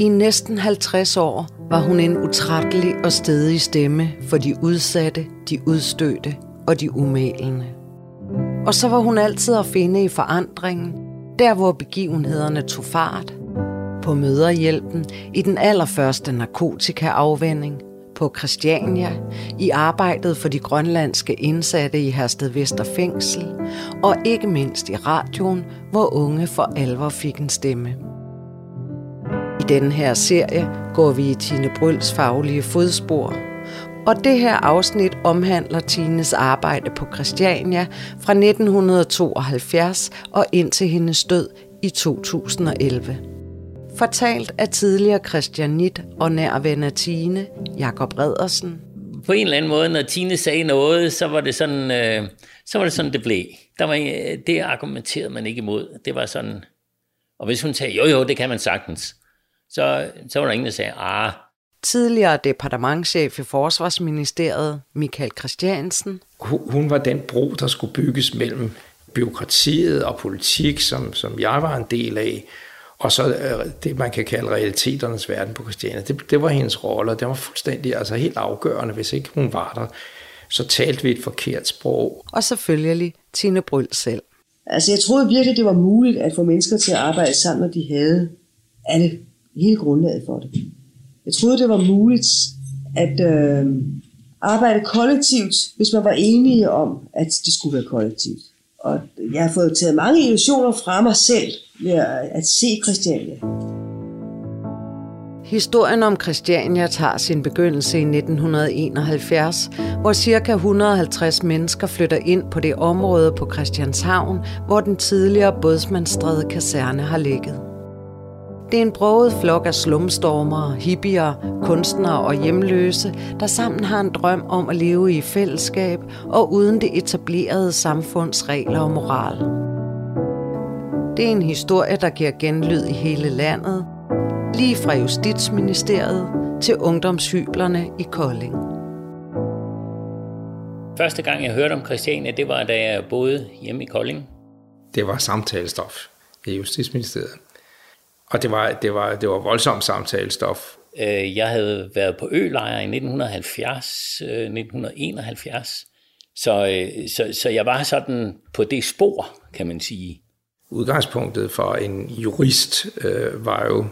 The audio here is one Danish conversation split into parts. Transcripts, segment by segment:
I næsten 50 år var hun en utrættelig og stedig stemme for de udsatte, de udstødte og de umælende. Og så var hun altid at finde i forandringen, der hvor begivenhederne tog fart. På møderhjælpen, i den allerførste narkotikaafvænding, på Christiania, i arbejdet for de grønlandske indsatte i Hersted Vester Fængsel, og ikke mindst i radioen, hvor unge for alvor fik en stemme. Denne her serie går vi i Tine Bryls faglige fodspor, og det her afsnit omhandler Tines arbejde på Christiania fra 1972 og indtil hendes død i 2011. Fortalt af tidligere Christianit og nærven af Tine, Jakob Redersen. På en eller anden måde, når Tine sagde noget, så var det sådan, øh, så var det, sådan det blev. Der var, øh, det argumenterede man ikke imod. Det var sådan, og hvis hun sagde, jo jo, det kan man sagtens, så, så var der ingen, der sagde, ah. Tidligere departementchef i Forsvarsministeriet, Michael Christiansen. Hun var den bro, der skulle bygges mellem byråkratiet og politik, som, som jeg var en del af, og så øh, det, man kan kalde realiteternes verden på Christiania. Det, det var hendes rolle, og det var fuldstændig altså helt afgørende. Hvis ikke hun var der, så talte vi et forkert sprog. Og selvfølgelig Tine Bryl selv. Altså jeg troede virkelig, det var muligt at få mennesker til at arbejde sammen, når de havde alle, hele grundlaget for det. Jeg troede, det var muligt at øh, arbejde kollektivt, hvis man var enige om, at det skulle være kollektivt. Og jeg har fået taget mange illusioner fra mig selv ved at se Christiania. Historien om Christiania tager sin begyndelse i 1971, hvor ca. 150 mennesker flytter ind på det område på Christianshavn, hvor den tidligere bådsmandstræde kaserne har ligget. Det er en broget flok af slumstormere, hippier, kunstnere og hjemløse, der sammen har en drøm om at leve i fællesskab og uden det etablerede samfunds regler og moral. Det er en historie, der giver genlyd i hele landet, lige fra Justitsministeriet til ungdomshyblerne i Kolding. Første gang jeg hørte om Christiania, det var da jeg boede hjemme i Kolding. Det var samtalestof i Justitsministeriet. Og det var, det var, det var voldsomt samtalestof. Øh, jeg havde været på ølejr i 1970, 1971, øh, så, øh, så, så jeg var sådan på det spor, kan man sige. Udgangspunktet for en jurist øh, var jo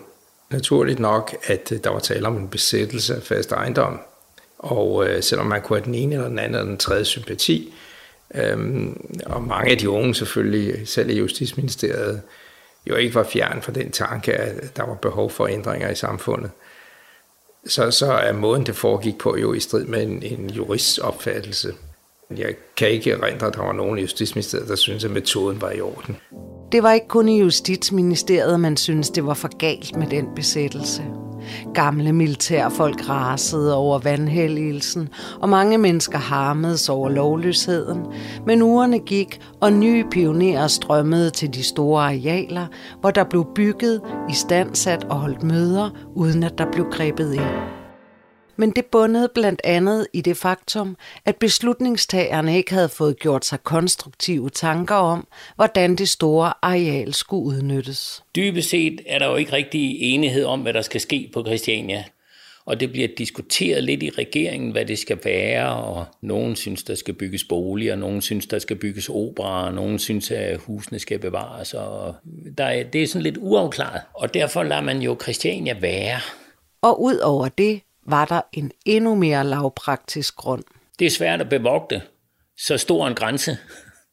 naturligt nok, at der var tale om en besættelse af fast ejendom. Og øh, selvom man kunne have den ene eller den anden eller den tredje sympati, øh, og mange af de unge selvfølgelig, selv i Justitsministeriet, jo ikke var fjern for den tanke, at der var behov for ændringer i samfundet, så, så er måden, det foregik på, jo i strid med en, en jurists opfattelse. Jeg kan ikke erindre, at der var nogen i Justitsministeriet, der syntes, at metoden var i orden. Det var ikke kun i Justitsministeriet, man syntes, det var for galt med den besættelse. Gamle militærfolk rasede over vandhældelsen, og mange mennesker harmedes over lovløsheden. Men ugerne gik, og nye pionerer strømmede til de store arealer, hvor der blev bygget, istandsat og holdt møder, uden at der blev grebet ind men det bundede blandt andet i det faktum, at beslutningstagerne ikke havde fået gjort sig konstruktive tanker om, hvordan det store areal skulle udnyttes. Dybest set er der jo ikke rigtig enighed om, hvad der skal ske på Christiania. Og det bliver diskuteret lidt i regeringen, hvad det skal være, og nogen synes, der skal bygges boliger, nogen synes, der skal bygges opera, nogen synes, at husene skal bevares. Og der er, det er sådan lidt uafklaret, og derfor lader man jo Christiania være. Og ud over det var der en endnu mere lavpraktisk grund. Det er svært at bevogte så stor en grænse,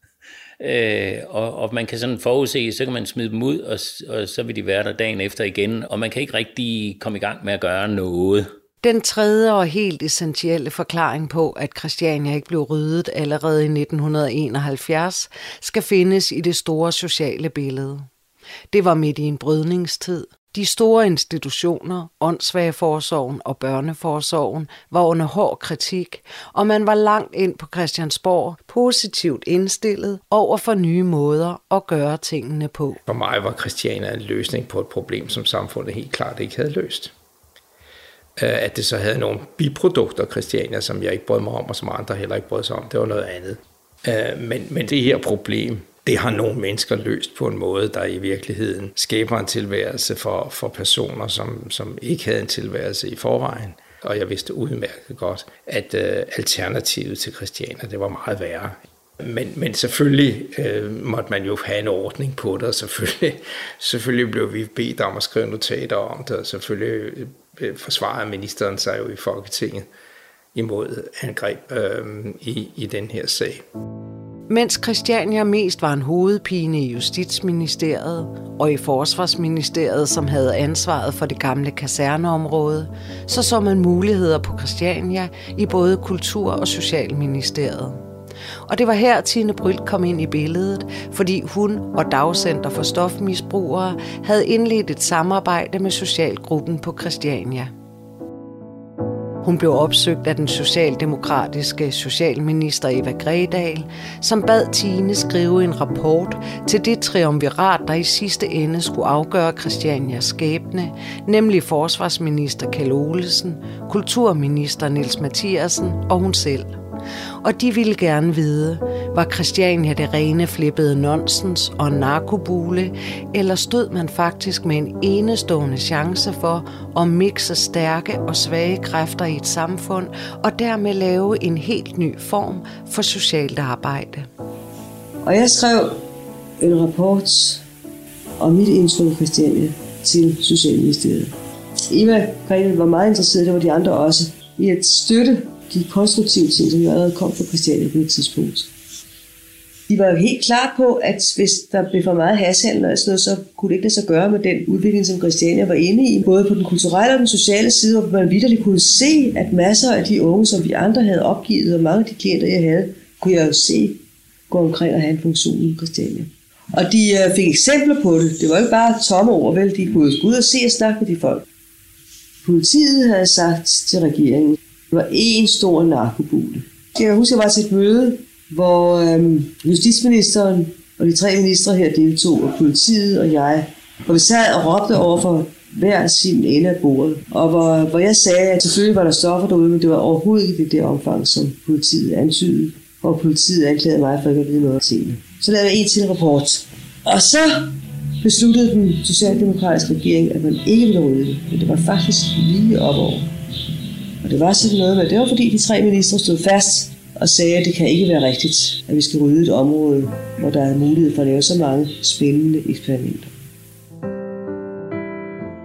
øh, og, og man kan sådan forudse, så kan man smide dem ud, og, og så vil de være der dagen efter igen, og man kan ikke rigtig komme i gang med at gøre noget. Den tredje og helt essentielle forklaring på, at Christiania ikke blev ryddet allerede i 1971, skal findes i det store sociale billede. Det var midt i en brydningstid. De store institutioner, åndssvageforsorgen og børneforsorgen, var under hård kritik, og man var langt ind på Christiansborg positivt indstillet over for nye måder at gøre tingene på. For mig var Christiania en løsning på et problem, som samfundet helt klart ikke havde løst. Øh, at det så havde nogle biprodukter, Christiania, som jeg ikke brød mig om, og som andre heller ikke brød sig om, det var noget andet. Øh, men, men det her problem det har nogle mennesker løst på en måde, der i virkeligheden skaber en tilværelse for, for personer, som, som ikke havde en tilværelse i forvejen. Og jeg vidste udmærket godt, at øh, alternativet til Christianer, det var meget værre. Men, men selvfølgelig øh, måtte man jo have en ordning på det, og selvfølgelig, selvfølgelig blev vi bedt om at skrive notater om det, og selvfølgelig øh, øh, forsvarede ministeren sig jo i Folketinget imod angreb øh, i, i den her sag. Mens Christiania mest var en hovedpine i Justitsministeriet og i Forsvarsministeriet, som havde ansvaret for det gamle kaserneområde, så så man muligheder på Christiania i både Kultur- og Socialministeriet. Og det var her, Tine Bryl kom ind i billedet, fordi hun og Dagcenter for Stofmisbrugere havde indledt et samarbejde med Socialgruppen på Christiania. Hun blev opsøgt af den socialdemokratiske socialminister Eva Gredal, som bad Tine skrive en rapport til det triumvirat, der i sidste ende skulle afgøre Christianias skæbne, nemlig forsvarsminister Kjell Olesen, kulturminister Niels Mathiasen og hun selv – og de ville gerne vide, var Christiania det rene flippede nonsens og narkobule, eller stod man faktisk med en enestående chance for at mixe stærke og svage kræfter i et samfund, og dermed lave en helt ny form for socialt arbejde. Og jeg skrev en rapport om mit indtryk af Christiania til Socialministeriet. Eva Grete var meget interesseret, det var de andre også, i at støtte de konstruktivt til som jo allerede kom fra Christiania på et tidspunkt. De var jo helt klar på, at hvis der blev for meget hashandel og sådan noget, så kunne det ikke lade sig gøre med den udvikling, som Christiania var inde i, både på den kulturelle og den sociale side, hvor man vidderligt kunne se, at masser af de unge, som vi andre havde opgivet, og mange af de klienter, jeg havde, kunne jeg jo se gå omkring og have en funktion i Christiania. Og de øh, fik eksempler på det. Det var ikke bare tomme ord, vel? De kunne gå ud og se og snakke med de folk. Politiet havde sagt til regeringen, det var en stor narkobule. Jeg husker, jeg var til et møde, hvor øhm, justitsministeren og de tre ministre her deltog, og politiet og jeg. hvor vi sad og råbte over for hver sin ende af bordet. Og hvor, hvor jeg sagde, at selvfølgelig var der stoffer derude, men det var overhovedet ikke det der omfang, som politiet antydede. Og politiet anklagede mig for ikke at vide noget om tingene. Så lavede jeg en til rapport. Og så besluttede den socialdemokratiske regering, at man ikke ville rydde det. Men det var faktisk lige op over. Og det var sådan noget med, det var fordi de tre ministre stod fast og sagde, at det kan ikke være rigtigt, at vi skal rydde et område, hvor der er mulighed for at lave så mange spændende eksperimenter.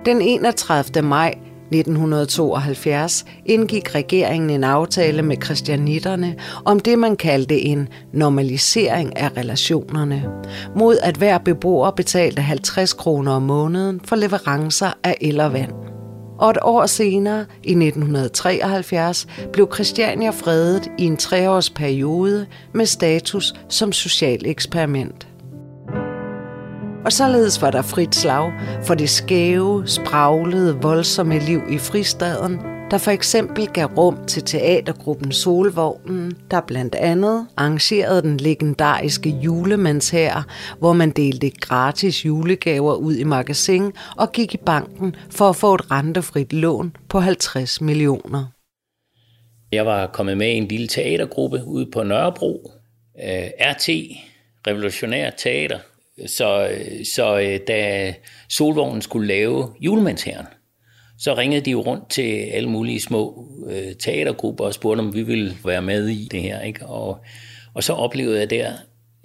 Den 31. maj 1972 indgik regeringen en aftale med kristianitterne om det, man kaldte en normalisering af relationerne, mod at hver beboer betalte 50 kroner om måneden for leverancer af el og vand og et år senere, i 1973, blev Christiania fredet i en treårsperiode med status som social eksperiment. Og således var der frit slag for det skæve, spraglede, voldsomme liv i fristaden, der for eksempel gav rum til teatergruppen Solvognen, der blandt andet arrangerede den legendariske julemandshær, hvor man delte gratis julegaver ud i magasin og gik i banken for at få et rentefrit lån på 50 millioner. Jeg var kommet med i en lille teatergruppe ude på Nørrebro, øh, RT, Revolutionær Teater. Så, øh, så øh, da Solvognen skulle lave julemandshæren, så ringede de jo rundt til alle mulige små øh, teatergrupper og spurgte, om vi ville være med i det her. Ikke? Og, og så oplevede jeg der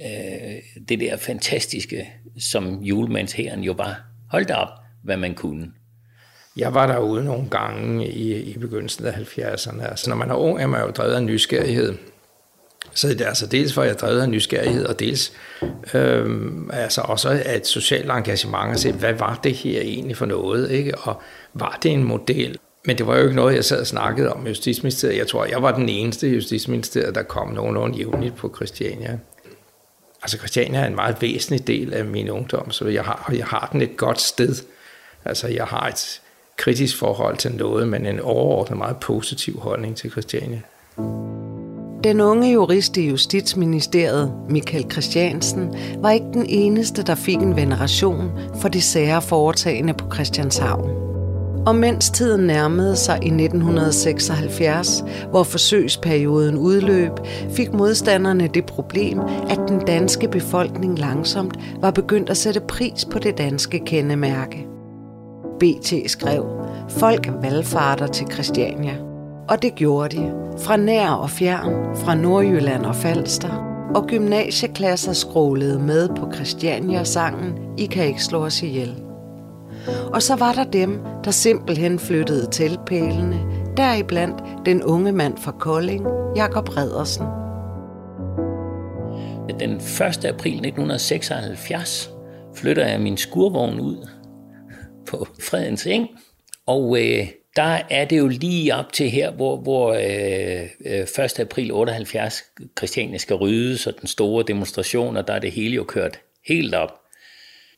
øh, det der fantastiske, som julemandshæren jo var. Hold da op, hvad man kunne. Jeg var derude nogle gange i, i begyndelsen af 70'erne. Altså, når man er ung, er man jo drevet af nysgerrighed. Så det er altså dels for, at jeg drevet af nysgerrighed, og dels øh, altså også af et socialt engagement at se, hvad var det her egentlig for noget, ikke? og var det en model? Men det var jo ikke noget, jeg sad og snakkede om i Justitsministeriet. Jeg tror, jeg var den eneste i Justitsministeriet, der kom nogenlunde jævnligt på Christiania. Altså Christiania er en meget væsentlig del af min ungdom, så jeg har, jeg har den et godt sted. Altså jeg har et kritisk forhold til noget, men en overordnet meget positiv holdning til Christiania. Den unge jurist i Justitsministeriet, Michael Christiansen, var ikke den eneste, der fik en veneration for de sære foretagende på Christianshavn. Og mens tiden nærmede sig i 1976, hvor forsøgsperioden udløb, fik modstanderne det problem, at den danske befolkning langsomt var begyndt at sætte pris på det danske kendemærke. BT skrev, folk valgfarter til Christiania. Og det gjorde de, fra nær og fjern, fra Nordjylland og Falster, og gymnasieklasser skrålede med på Christiania-sangen I kan ikke slå os ihjel. Og så var der dem, der simpelthen flyttede til pælene, deriblandt den unge mand fra Kolding, Jakob Redersen. Den 1. april 1976 flytter jeg min skurvogn ud på Fredens Eng, og øh, der er det jo lige op til her, hvor, hvor øh, øh 1. April 78 Christiania skal ryddes, og den store demonstration, og der er det hele jo kørt helt op.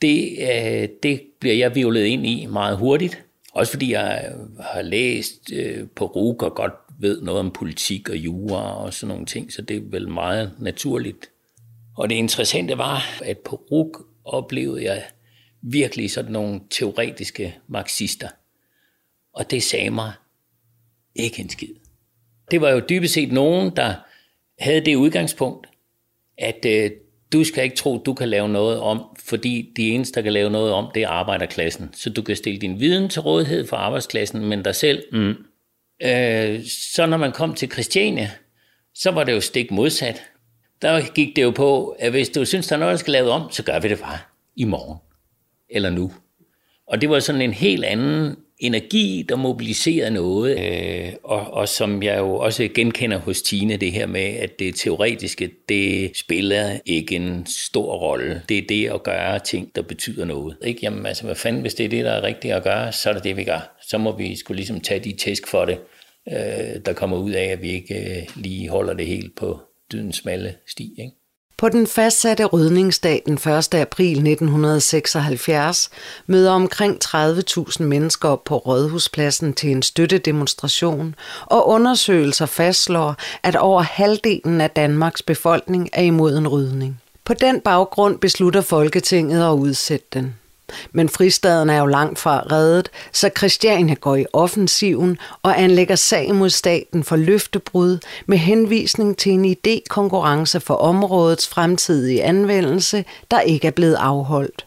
Det, øh, det bliver jeg violet ind i meget hurtigt, også fordi jeg øh, har læst øh, på RUG og godt ved noget om politik og jura og sådan nogle ting, så det er vel meget naturligt. Og det interessante var, at på RUG oplevede jeg virkelig sådan nogle teoretiske marxister – og det sagde mig ikke en skid. Det var jo dybest set nogen, der havde det udgangspunkt, at øh, du skal ikke tro, du kan lave noget om, fordi de eneste, der kan lave noget om, det er arbejderklassen. Så du kan stille din viden til rådighed for arbejdsklassen, men dig selv. Mm. Øh, så når man kom til Christiania, så var det jo stik modsat. Der gik det jo på, at hvis du synes, der er noget, der skal laves om, så gør vi det bare i morgen. Eller nu. Og det var sådan en helt anden energi, der mobiliserer noget, øh, og, og som jeg jo også genkender hos Tine, det her med, at det teoretiske, det spiller ikke en stor rolle. Det er det at gøre ting, der betyder noget. Ikke? Jamen altså, hvad fanden, hvis det er det, der er rigtigt at gøre, så er det det, vi gør. Så må vi skulle ligesom tage de tæsk for det, øh, der kommer ud af, at vi ikke øh, lige holder det helt på dydens smalle sti. Ikke? På den fastsatte rydningsdag den 1. april 1976 møder omkring 30.000 mennesker op på Rådhuspladsen til en støttedemonstration, og undersøgelser fastslår, at over halvdelen af Danmarks befolkning er imod en rydning. På den baggrund beslutter Folketinget at udsætte den. Men fristaden er jo langt fra reddet, så Christiania går i offensiven og anlægger sag mod staten for løftebrud med henvisning til en idékonkurrence for områdets fremtidige anvendelse, der ikke er blevet afholdt.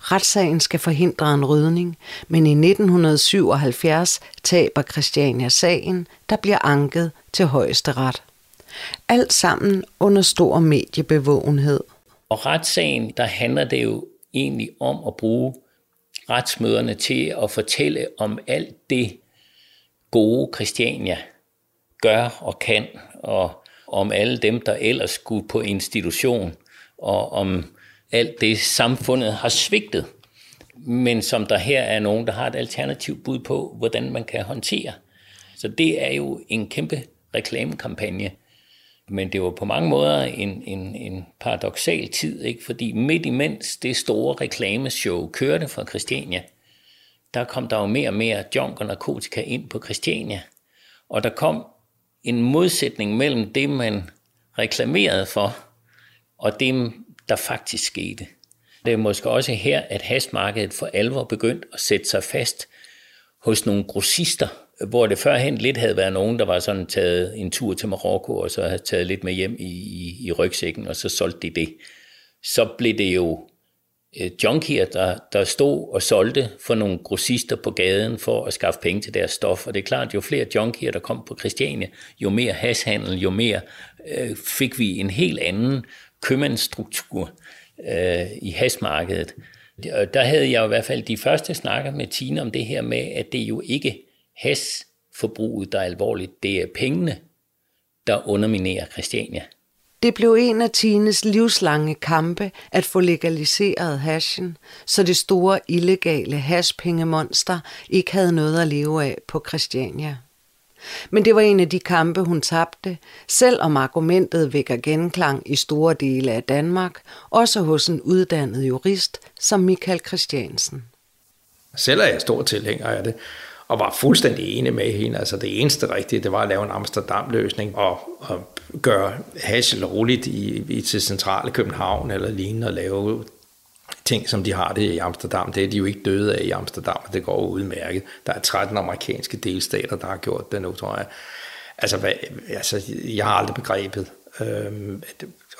Retssagen skal forhindre en rydning, men i 1977 taber Christiania sagen, der bliver anket til højesteret. Alt sammen under stor mediebevågenhed. Og retssagen, der handler det jo egentlig om at bruge retsmøderne til at fortælle om alt det gode Christiania gør og kan, og om alle dem, der ellers skulle på institution, og om alt det samfundet har svigtet, men som der her er nogen, der har et alternativt bud på, hvordan man kan håndtere. Så det er jo en kæmpe reklamekampagne, men det var på mange måder en, en, en paradoxal tid, ikke? fordi midt imens det store reklameshow kørte fra Christiania, der kom der jo mere og mere junk og narkotika ind på Christiania. Og der kom en modsætning mellem det, man reklamerede for, og det, der faktisk skete. Det er måske også her, at hasmarkedet for alvor begyndte at sætte sig fast hos nogle grossister, hvor det førhen lidt havde været nogen, der var sådan taget en tur til Marokko, og så havde taget lidt med hjem i, i, i rygsækken, og så solgte de det. Så blev det jo øh, junkier, der, der stod og solgte for nogle grossister på gaden for at skaffe penge til deres stof. Og det er klart, jo flere junkier, der kom på Christiania, jo mere hashandel, jo mere øh, fik vi en helt anden købmandsstruktur øh, i hasmarkedet. Der havde jeg i hvert fald de første snakker med Tine om det her med, at det jo ikke hasforbruget, der er alvorligt. Det er pengene, der underminerer Christiania. Det blev en af Tines livslange kampe at få legaliseret hashen, så det store illegale hashpengemonster ikke havde noget at leve af på Christiania. Men det var en af de kampe, hun tabte, selvom argumentet vækker genklang i store dele af Danmark, også hos en uddannet jurist som Michael Christiansen. Selv er jeg stor tilhænger af det, og var fuldstændig enig med hende. Altså det eneste rigtige, det var at lave en Amsterdam-løsning og, og gøre hash roligt i, i til centrale København eller lignende og lave ting, som de har det i Amsterdam. Det er de jo ikke døde af i Amsterdam, og det går udmærket. Der er 13 amerikanske delstater, der har gjort det nu, tror jeg. Altså, hvad, altså jeg har aldrig begrebet øh,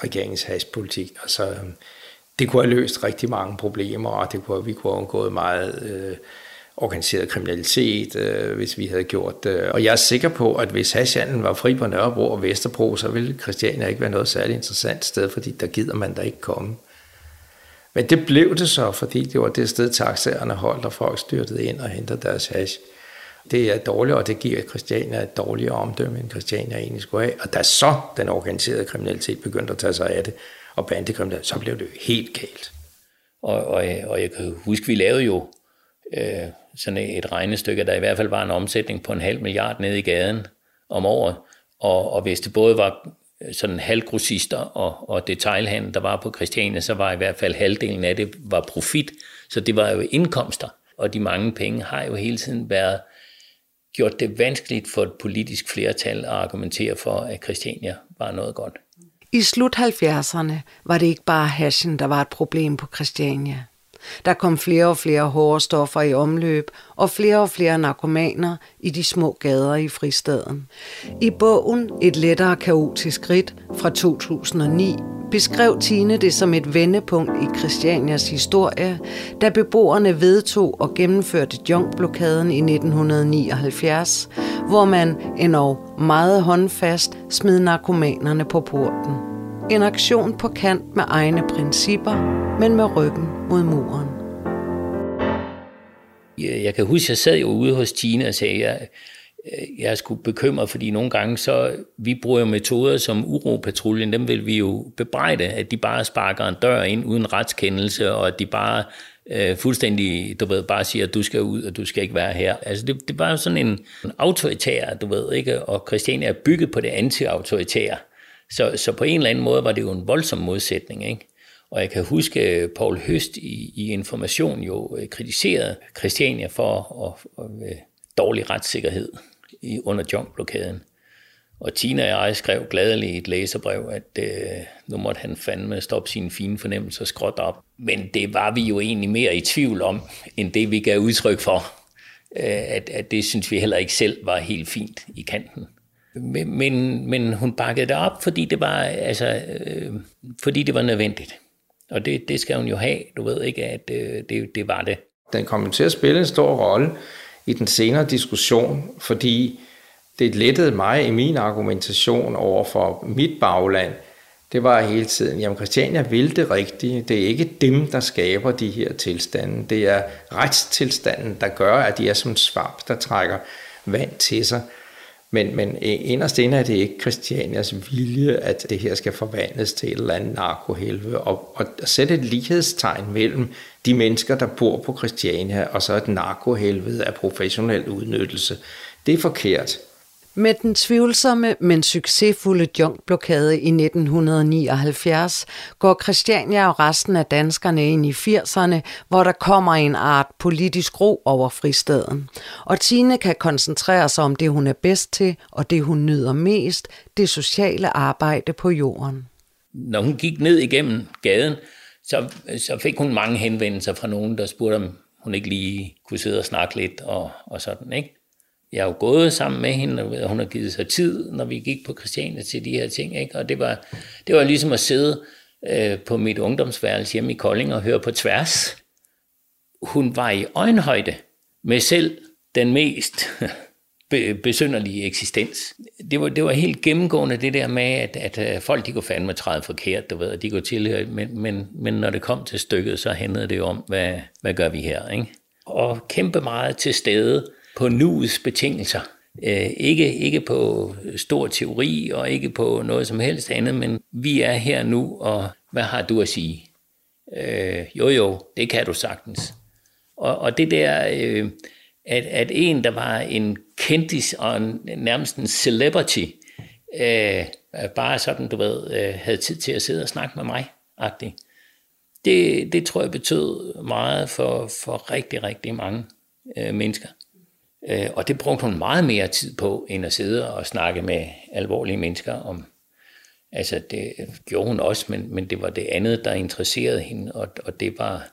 regeringens hashpolitik. Altså, det kunne have løst rigtig mange problemer, og det kunne, vi kunne have undgået meget øh, organiseret kriminalitet, øh, hvis vi havde gjort det. Og jeg er sikker på, at hvis hashhandlen var fri på Nørrebro og Vesterbro, så ville Christiania ikke være noget særligt interessant sted, fordi der gider man da ikke komme. Men det blev det så, fordi det var det sted, taxaerne holdt, og folk styrtede ind og hentede deres hash. Det er dårligt, og det giver Christiania et dårligere omdømme, end Christiania egentlig skulle have. Og da så den organiserede kriminalitet begyndte at tage sig af det, og bandekriminalitet, så blev det jo helt galt. Og, og, og jeg kan huske, vi lavede jo øh, sådan et regnestykke, der i hvert fald var en omsætning på en halv milliard nede i gaden om året. Og, og hvis det både var øh, sådan halvgrossister og, og detailhandel, der var på Christiania, så var i hvert fald halvdelen af det var profit. Så det var jo indkomster, og de mange penge har jo hele tiden været gjort det vanskeligt for et politisk flertal at argumentere for, at Christiania var noget godt. I slut 70'erne var det ikke bare hashen, der var et problem på Christiania. Der kom flere og flere hårde stoffer i omløb, og flere og flere narkomaner i de små gader i fristaden. I bogen Et lettere kaotisk ridt fra 2009 beskrev Tine det som et vendepunkt i Christianias historie, da beboerne vedtog og gennemførte junkblokaden i 1979, hvor man endnu meget håndfast smed narkomanerne på porten. En aktion på kant med egne principper, men med ryggen mod muren. Jeg kan huske, at jeg sad jo ude hos Tina og sagde, at jeg er sgu bekymret, fordi nogle gange så, vi bruger metoder som uropatruljen, dem vil vi jo bebrejde, at de bare sparker en dør ind uden retskendelse, og at de bare øh, fuldstændig, du ved, bare siger, at du skal ud, og du skal ikke være her. Altså det, det var sådan en, en autoritær, du ved, ikke? Og Christiania er bygget på det anti-autoritære. Så, så på en eller anden måde var det jo en voldsom modsætning, ikke? Og jeg kan huske, øh, at Paul Høst i, i Information jo øh, kritiserede Christiania for at, at, at dårlig retssikkerhed i, under junkblokaden. Og Tina og jeg skrev gladeligt i et læserbrev, at øh, nu måtte han fandme stoppe sine fine fornemmelser skråt op. Men det var vi jo egentlig mere i tvivl om, end det vi gav udtryk for. Øh, at, at det synes vi heller ikke selv var helt fint i kanten. Men, men, men hun bakkede det op, fordi det var, altså, øh, fordi det var nødvendigt. Og det, det skal hun jo have, du ved ikke, at øh, det, det var det. Den kom til at spille en stor rolle i den senere diskussion, fordi det lettede mig i min argumentation over for mit bagland, det var hele tiden, jamen Christiania vil det rigtige. Det er ikke dem, der skaber de her tilstande. Det er retstilstanden, der gør, at de er som svamp, der trækker vand til sig. Men, men inderst inde er det ikke Christianias vilje, at det her skal forvandles til et eller andet narkohelvede. Og, og sætte et lighedstegn mellem de mennesker, der bor på Christiania, og så et narkohelvede af professionel udnyttelse, det er forkert. Med den tvivlsomme, men succesfulde junkblokade i 1979 går Christiania og resten af danskerne ind i 80'erne, hvor der kommer en art politisk ro over fristaden. Og Tine kan koncentrere sig om det, hun er bedst til, og det, hun nyder mest, det sociale arbejde på jorden. Når hun gik ned igennem gaden, så, så fik hun mange henvendelser fra nogen, der spurgte, om hun ikke lige kunne sidde og snakke lidt og, og sådan, ikke? Jeg har jo gået sammen med hende, og hun har givet sig tid, når vi gik på Christiania til de her ting. Ikke? Og det var, det var ligesom at sidde øh, på mit ungdomsværelse hjemme i Kolding og høre på tværs. Hun var i øjenhøjde med selv den mest besynderlige eksistens. Det var, det var helt gennemgående det der med, at, at øh, folk de kunne fandme træde forkert, du ved, og de kunne tilhøre, men, men, men når det kom til stykket, så handlede det om, hvad, hvad gør vi her? Ikke? Og kæmpe meget til stede, på nuets betingelser. Øh, ikke, ikke på stor teori og ikke på noget som helst andet, men vi er her nu, og hvad har du at sige? Øh, jo jo, det kan du sagtens. Og, og det der, øh, at, at en, der var en kendis og en, nærmest en celebrity, øh, bare sådan, du ved, øh, havde tid til at sidde og snakke med mig, agtigt. Det, det tror jeg betød meget for, for rigtig, rigtig mange øh, mennesker. Øh, og det brugte hun meget mere tid på, end at sidde og snakke med alvorlige mennesker om. Altså det gjorde hun også, men, men det var det andet, der interesserede hende, og, og det var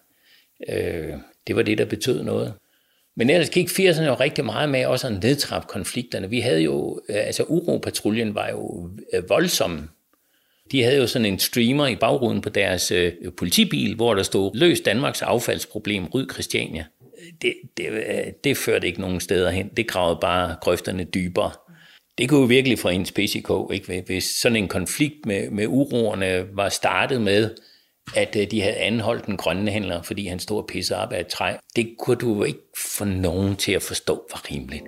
Øh, det var det, der betød noget. Men ellers gik 80'erne jo rigtig meget med også at nedtrappe konflikterne. Vi havde jo, øh, altså Uropatruljen var jo øh, voldsom. De havde jo sådan en streamer i bagruden på deres øh, politibil, hvor der stod, løs Danmarks affaldsproblem, ryd Christiania. Det, det, det førte ikke nogen steder hen. Det gravede bare grøfterne dybere. Det kunne jo virkelig få en spids ikke? hvis sådan en konflikt med, med uroerne var startet med, at øh, de havde anholdt den grønne handler, fordi han stod og pissede op af et træ. Det kunne du ikke få nogen til at forstå var rimeligt.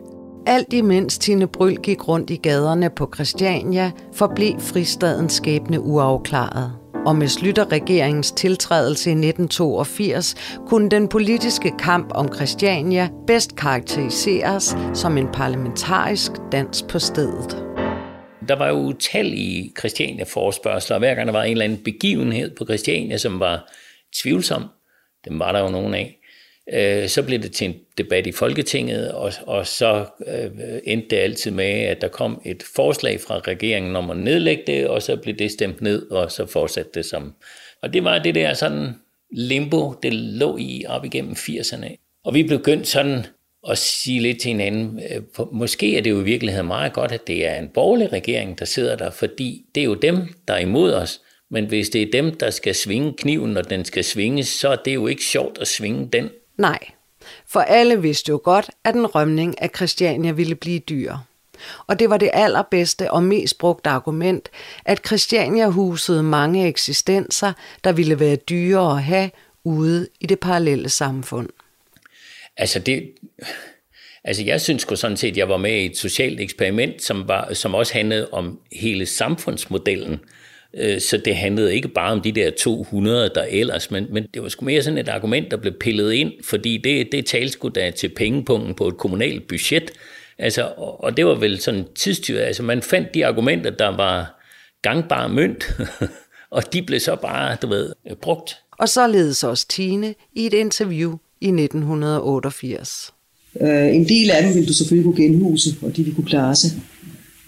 Alt imens Tine Bryl gik rundt i gaderne på Christiania, forblev fristadens skæbne uafklaret. Og med Slytter-regeringens tiltrædelse i 1982 kunne den politiske kamp om Christiania bedst karakteriseres som en parlamentarisk dans på stedet. Der var jo utallige Christiania-forspørgseler, og hver gang der var en eller anden begivenhed på Christiania, som var tvivlsom, dem var der jo nogen af, øh, så blev det til en debat i Folketinget, og, og så øh, endte det altid med, at der kom et forslag fra regeringen om at nedlægge det, og så blev det stemt ned, og så fortsatte det som. Og det var det der sådan limbo, det lå i op igennem 80'erne. Og vi begyndte sådan at sige lidt til hinanden, øh, måske er det jo i virkeligheden meget godt, at det er en borgerlig regering, der sidder der, fordi det er jo dem, der er imod os. Men hvis det er dem, der skal svinge kniven, når den skal svinges, så er det jo ikke sjovt at svinge den. Nej, for alle vidste jo godt, at en rømning af Christiania ville blive dyr. Og det var det allerbedste og mest brugte argument, at Christiania husede mange eksistenser, der ville være dyre at have ude i det parallelle samfund. Altså det, altså jeg synes jo sådan set, at jeg var med i et socialt eksperiment, som, var, som også handlede om hele samfundsmodellen. Øh, så det handlede ikke bare om de der 200, der ellers, men, men det var sgu mere sådan et argument, der blev pillet ind, fordi det, det talte sgu da til pengepunkten på et kommunalt budget. Altså, og det var vel sådan tidstyret. Altså man fandt de argumenter, der var gangbare mønt, og de blev så bare, du ved, brugt. Og således også Tine i et interview i 1988. Uh, en del af dem vil du selvfølgelig kunne genhuse, og de vil kunne klare sig.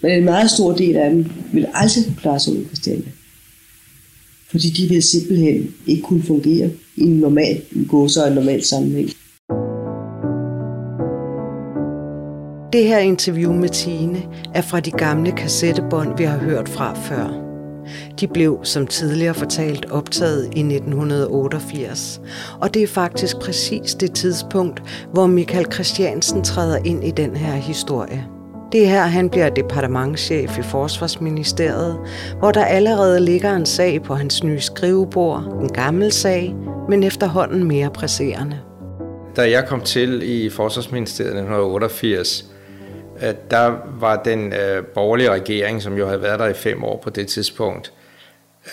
Men en meget stor del af dem vil aldrig klare sig ud i Christiania. Fordi de vil simpelthen ikke kunne fungere i en normal gåse og en normal sammenhæng. Det her interview med Tine er fra de gamle kassettebånd, vi har hørt fra før. De blev, som tidligere fortalt, optaget i 1988. Og det er faktisk præcis det tidspunkt, hvor Michael Christiansen træder ind i den her historie. Det er her, han bliver departementschef i Forsvarsministeriet, hvor der allerede ligger en sag på hans nye skrivebord, en gammel sag, men efterhånden mere presserende. Da jeg kom til i Forsvarsministeriet i 1988, øh, der var den øh, borgerlige regering, som jo havde været der i fem år på det tidspunkt,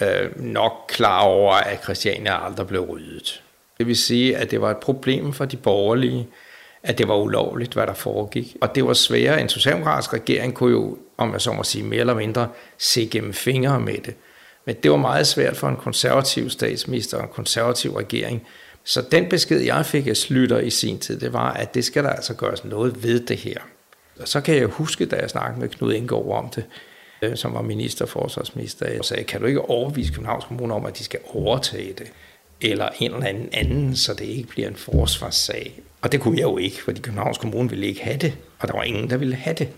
øh, nok klar over, at Christiania aldrig blev ryddet. Det vil sige, at det var et problem for de borgerlige, at det var ulovligt, hvad der foregik. Og det var sværere. En socialdemokratisk regering kunne jo, om jeg så må sige, mere eller mindre se gennem fingre med det. Men det var meget svært for en konservativ statsminister og en konservativ regering. Så den besked, jeg fik af Slytter i sin tid, det var, at det skal der altså gøres noget ved det her. Og så kan jeg huske, da jeg snakkede med Knud Indgaard om det, øh, som var minister, forsvarsminister, og sagde, kan du ikke overvise Københavns Kommune om, at de skal overtage det? Eller en eller anden anden, så det ikke bliver en forsvarssag. Og det kunne jeg jo ikke, fordi Københavns Kommune ville ikke have det, og der var ingen, der ville have det.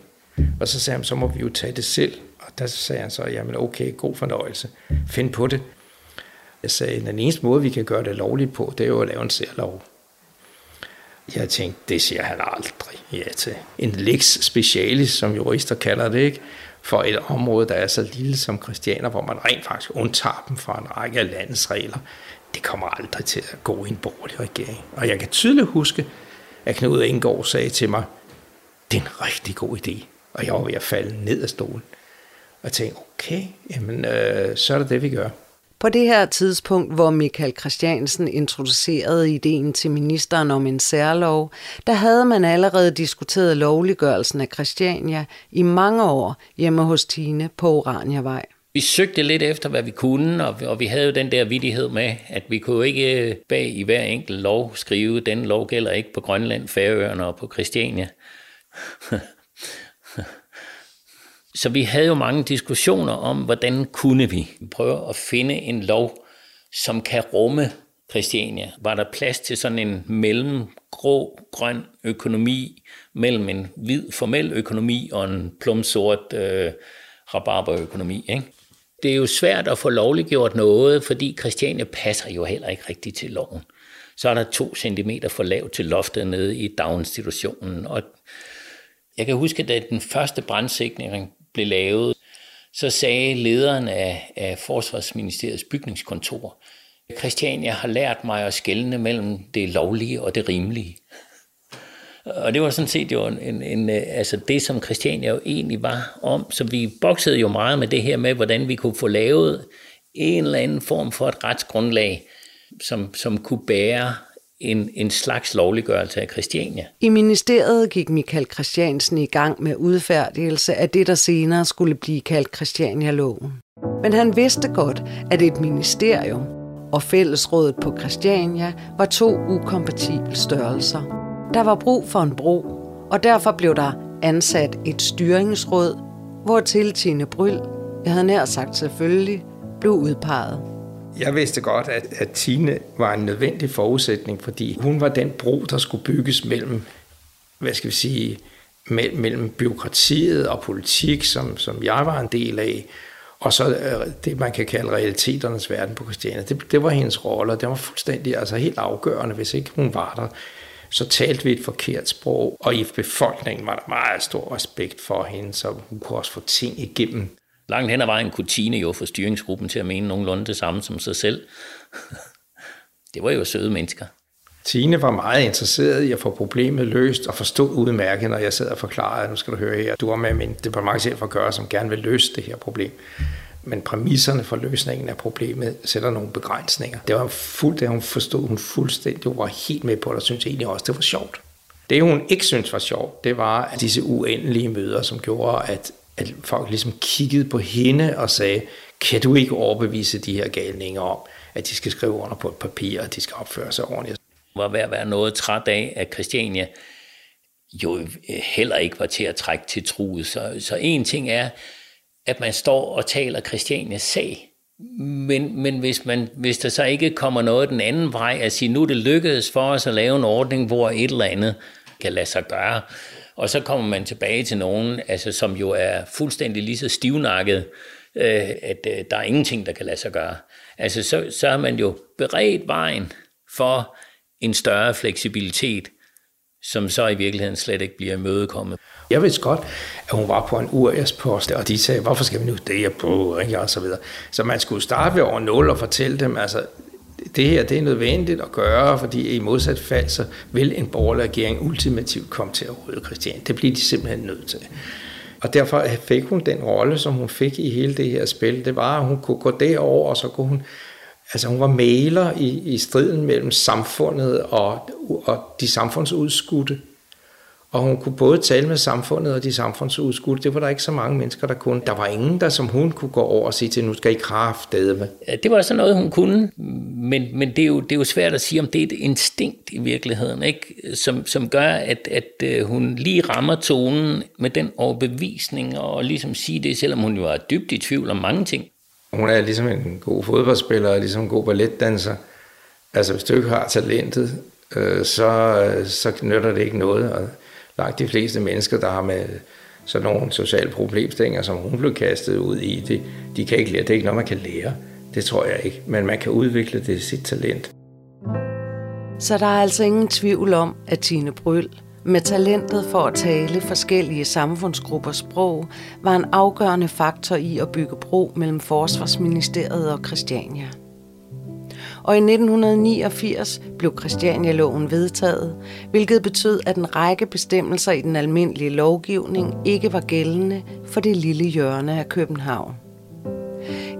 Og så sagde han, så må vi jo tage det selv. Og der sagde han så, jamen okay, god fornøjelse, find på det. Jeg sagde, den eneste måde, vi kan gøre det lovligt på, det er jo at lave en særlov. Jeg tænkte, det siger han aldrig ja til. En lex specialis, som jurister kalder det, ikke? for et område, der er så lille som Christianer, hvor man rent faktisk undtager dem fra en række af landets regler, det kommer aldrig til at gå i en borgerlig regering. Og jeg kan tydeligt huske, at Knud Engård sagde til mig, det er en rigtig god idé. Og jeg var ved at falde ned af stolen. Og tænkte, okay, jamen, øh, så er det det, vi gør. På det her tidspunkt, hvor Michael Christiansen introducerede ideen til ministeren om en særlov, der havde man allerede diskuteret lovliggørelsen af Christiania i mange år hjemme hos Tine på Oraniavej. Vi søgte lidt efter, hvad vi kunne, og, og vi havde jo den der vidighed med, at vi kunne ikke øh, bag i hver enkelt lov skrive, den lov gælder ikke på Grønland, Færøerne og på Christiania. Så vi havde jo mange diskussioner om, hvordan kunne vi prøve at finde en lov, som kan rumme Christiania? Var der plads til sådan en mellemgrå, grøn økonomi, mellem en hvid formel økonomi og en plumsort øh, rabarberøkonomi? Ikke? Det er jo svært at få lovliggjort noget, fordi Christiania passer jo heller ikke rigtigt til loven. Så er der to centimeter for lavt til loftet nede i daginstitutionen. Og jeg kan huske, da den første brandsikring blev lavet, så sagde lederen af, af Forsvarsministeriets bygningskontor, Christiania har lært mig at skelne mellem det lovlige og det rimelige. Og det var sådan set jo en, en, øh, altså det, som Christiania jo egentlig var om. Så vi boksede jo meget med det her med, hvordan vi kunne få lavet en eller anden form for et retsgrundlag, som, som kunne bære en, en slags lovliggørelse af Christiania. I ministeriet gik Michael Christiansen i gang med udfærdigelse af det, der senere skulle blive kaldt Christiania-loven. Men han vidste godt, at et ministerium og fællesrådet på Christiania var to ukompatible størrelser. Der var brug for en bro, og derfor blev der ansat et styringsråd, hvor til Tine Bryl, jeg havde nær sagt selvfølgelig, blev udpeget. Jeg vidste godt, at, at Tine var en nødvendig forudsætning, fordi hun var den bro, der skulle bygges mellem, hvad skal vi sige, mellem, mellem byråkratiet og politik, som, som jeg var en del af, og så øh, det, man kan kalde realiteternes verden på Christiania. Det, det var hendes rolle, og det var fuldstændig, altså helt afgørende, hvis ikke hun var der. Så talte vi et forkert sprog, og i befolkningen var der meget stor respekt for hende, så hun kunne også få ting igennem. Langt hen ad vejen kunne Tine jo få styringsgruppen til at mene nogenlunde det samme som sig selv. det var jo søde mennesker. Tine var meget interesseret i at få problemet løst og forstod udmærket, når jeg sad og forklarede, nu skal du høre her, du var med min departementchef for at gøre, som gerne vil løse det her problem. Men præmisserne for løsningen af problemet sætter nogle begrænsninger. Det var fuldt, det hun forstod hun fuldstændig, hun var helt med på det, og synes egentlig også, det var sjovt. Det hun ikke synes var sjovt, det var at disse uendelige møder, som gjorde, at at folk ligesom kiggede på hende og sagde, kan du ikke overbevise de her galninger om, at de skal skrive under på et papir, og at de skal opføre sig ordentligt. Var ved at være noget træt af, at Christiania jo heller ikke var til at trække til truet. Så, så en ting er, at man står og taler Christianias sag, men, men hvis, man, hvis der så ikke kommer noget den anden vej, at sige, nu er det lykkedes for os at lave en ordning, hvor et eller andet kan lade sig gøre, og så kommer man tilbage til nogen, altså, som jo er fuldstændig lige så stivnakket, øh, at øh, der er ingenting, der kan lade sig gøre. Altså, så, så har man jo beredt vejen for en større fleksibilitet, som så i virkeligheden slet ikke bliver imødekommet. Jeg vidste godt, at hun var på en URS-post, og de sagde, hvorfor skal vi nu det her på, ikke? og så videre. Så man skulle starte ved over 0 og fortælle dem, altså, det her det er nødvendigt at gøre, fordi i modsat fald, så vil en borgerlig regering ultimativt komme til at rydde Christian. Det bliver de simpelthen nødt til. Og derfor fik hun den rolle, som hun fik i hele det her spil. Det var, at hun kunne gå derover, og så kunne hun... Altså hun var maler i, i striden mellem samfundet og, og de samfundsudskudte. Og hun kunne både tale med samfundet og de samfundsudskudte. Det var der ikke så mange mennesker, der kunne. Der var ingen, der som hun kunne gå over og sige til, nu skal I med. Ja, det var sådan noget, hun kunne. Men, men det, er jo, det er jo svært at sige, om det er et instinkt i virkeligheden, ikke? Som, som gør, at, at øh, hun lige rammer tonen med den overbevisning og ligesom sige det, selvom hun jo er dybt i tvivl om mange ting. Hun er ligesom en god fodboldspiller og ligesom en god balletdanser. Altså hvis du ikke har talentet, øh, så, så nytter det ikke noget. Og langt de fleste mennesker, der har med sådan nogle sociale problemstillinger, som hun blev kastet ud i, det, de kan ikke lære. Det er ikke noget, man kan lære. Det tror jeg ikke. Men man kan udvikle det sit talent. Så der er altså ingen tvivl om, at Tine Bryl med talentet for at tale forskellige samfundsgruppers sprog, var en afgørende faktor i at bygge bro mellem Forsvarsministeriet og Christiania og i 1989 blev Christiania-loven vedtaget, hvilket betød, at en række bestemmelser i den almindelige lovgivning ikke var gældende for det lille hjørne af København.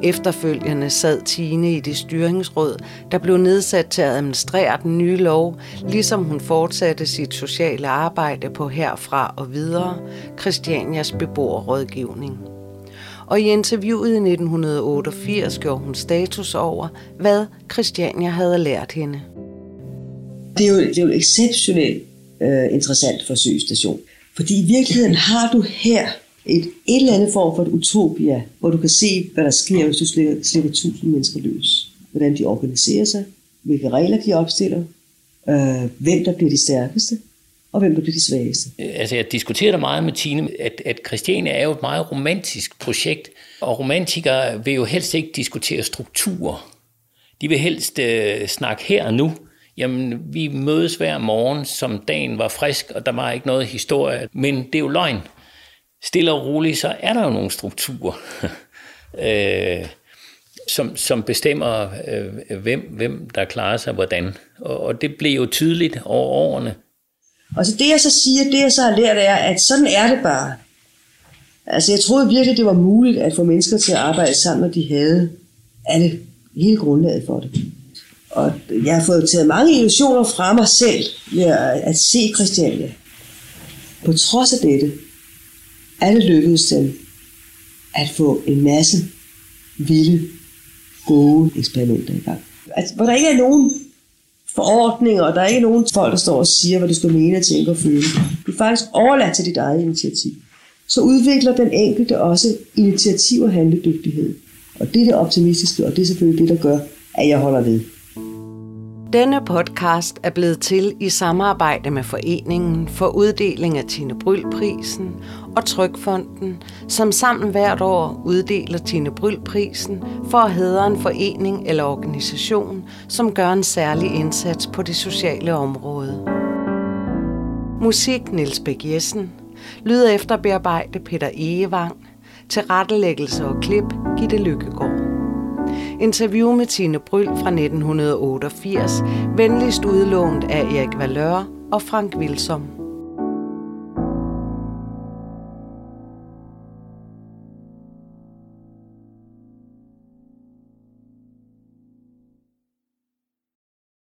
Efterfølgende sad Tine i det styringsråd, der blev nedsat til at administrere den nye lov, ligesom hun fortsatte sit sociale arbejde på herfra og videre, Christianias beboerrådgivning og i interviewet i 1988 gjorde hun status over, hvad Christiania havde lært hende. Det er jo, det er jo exceptionelt uh, interessant forsøgsstation, fordi i virkeligheden har du her et, et eller andet form for et utopia, hvor du kan se, hvad der sker, hvis du slipper, slipper tusind mennesker løs. Hvordan de organiserer sig, hvilke regler de opstiller, øh, hvem der bliver de stærkeste, og hvem der bliver de svageste. Altså, jeg diskuterer meget med Tine, at, at Christiania er jo et meget romantisk projekt, og romantikere vil jo helst ikke diskutere strukturer. De vil helst øh, snakke her og nu. Jamen, vi mødes hver morgen, som dagen var frisk, og der var ikke noget historie. Men det er jo løgn. Stille og roligt, så er der jo nogle strukturer, øh, som, som bestemmer, øh, hvem, hvem der klarer sig hvordan. Og, og det blev jo tydeligt over årene. Og så det jeg så siger, det jeg så har lært er, at sådan er det bare. Altså jeg troede virkelig, det var muligt at få mennesker til at arbejde sammen, når de havde alle, hele grundlaget for det. Og jeg har fået taget mange illusioner fra mig selv ved at se Christiania. På trods af dette, er det lykkedes dem at få en masse vilde, gode eksperimenter i gang. Altså, hvor der ikke er nogen forordninger, og der er ikke nogen folk, der står og siger, hvad du skal mene, tænke og føle. Du er faktisk overladt til dit eget initiativ. Så udvikler den enkelte også initiativ og handledygtighed. Og det er det optimistiske, og det er selvfølgelig det, der gør, at jeg holder ved. Denne podcast er blevet til i samarbejde med Foreningen for uddeling af Tine Bryl-prisen og Trykfonden, som sammen hvert år uddeler Tine Bryl-prisen for at hedre en forening eller organisation, som gør en særlig indsats på det sociale område. Musik Niels Bæk Jessen, lyd efter bearbejde Peter Egevang, tilrettelæggelse og klip Gitte Lykkegaard. Interview med Tine Bryl fra 1988, venligst udlånt af Erik Valør og Frank Wilsom.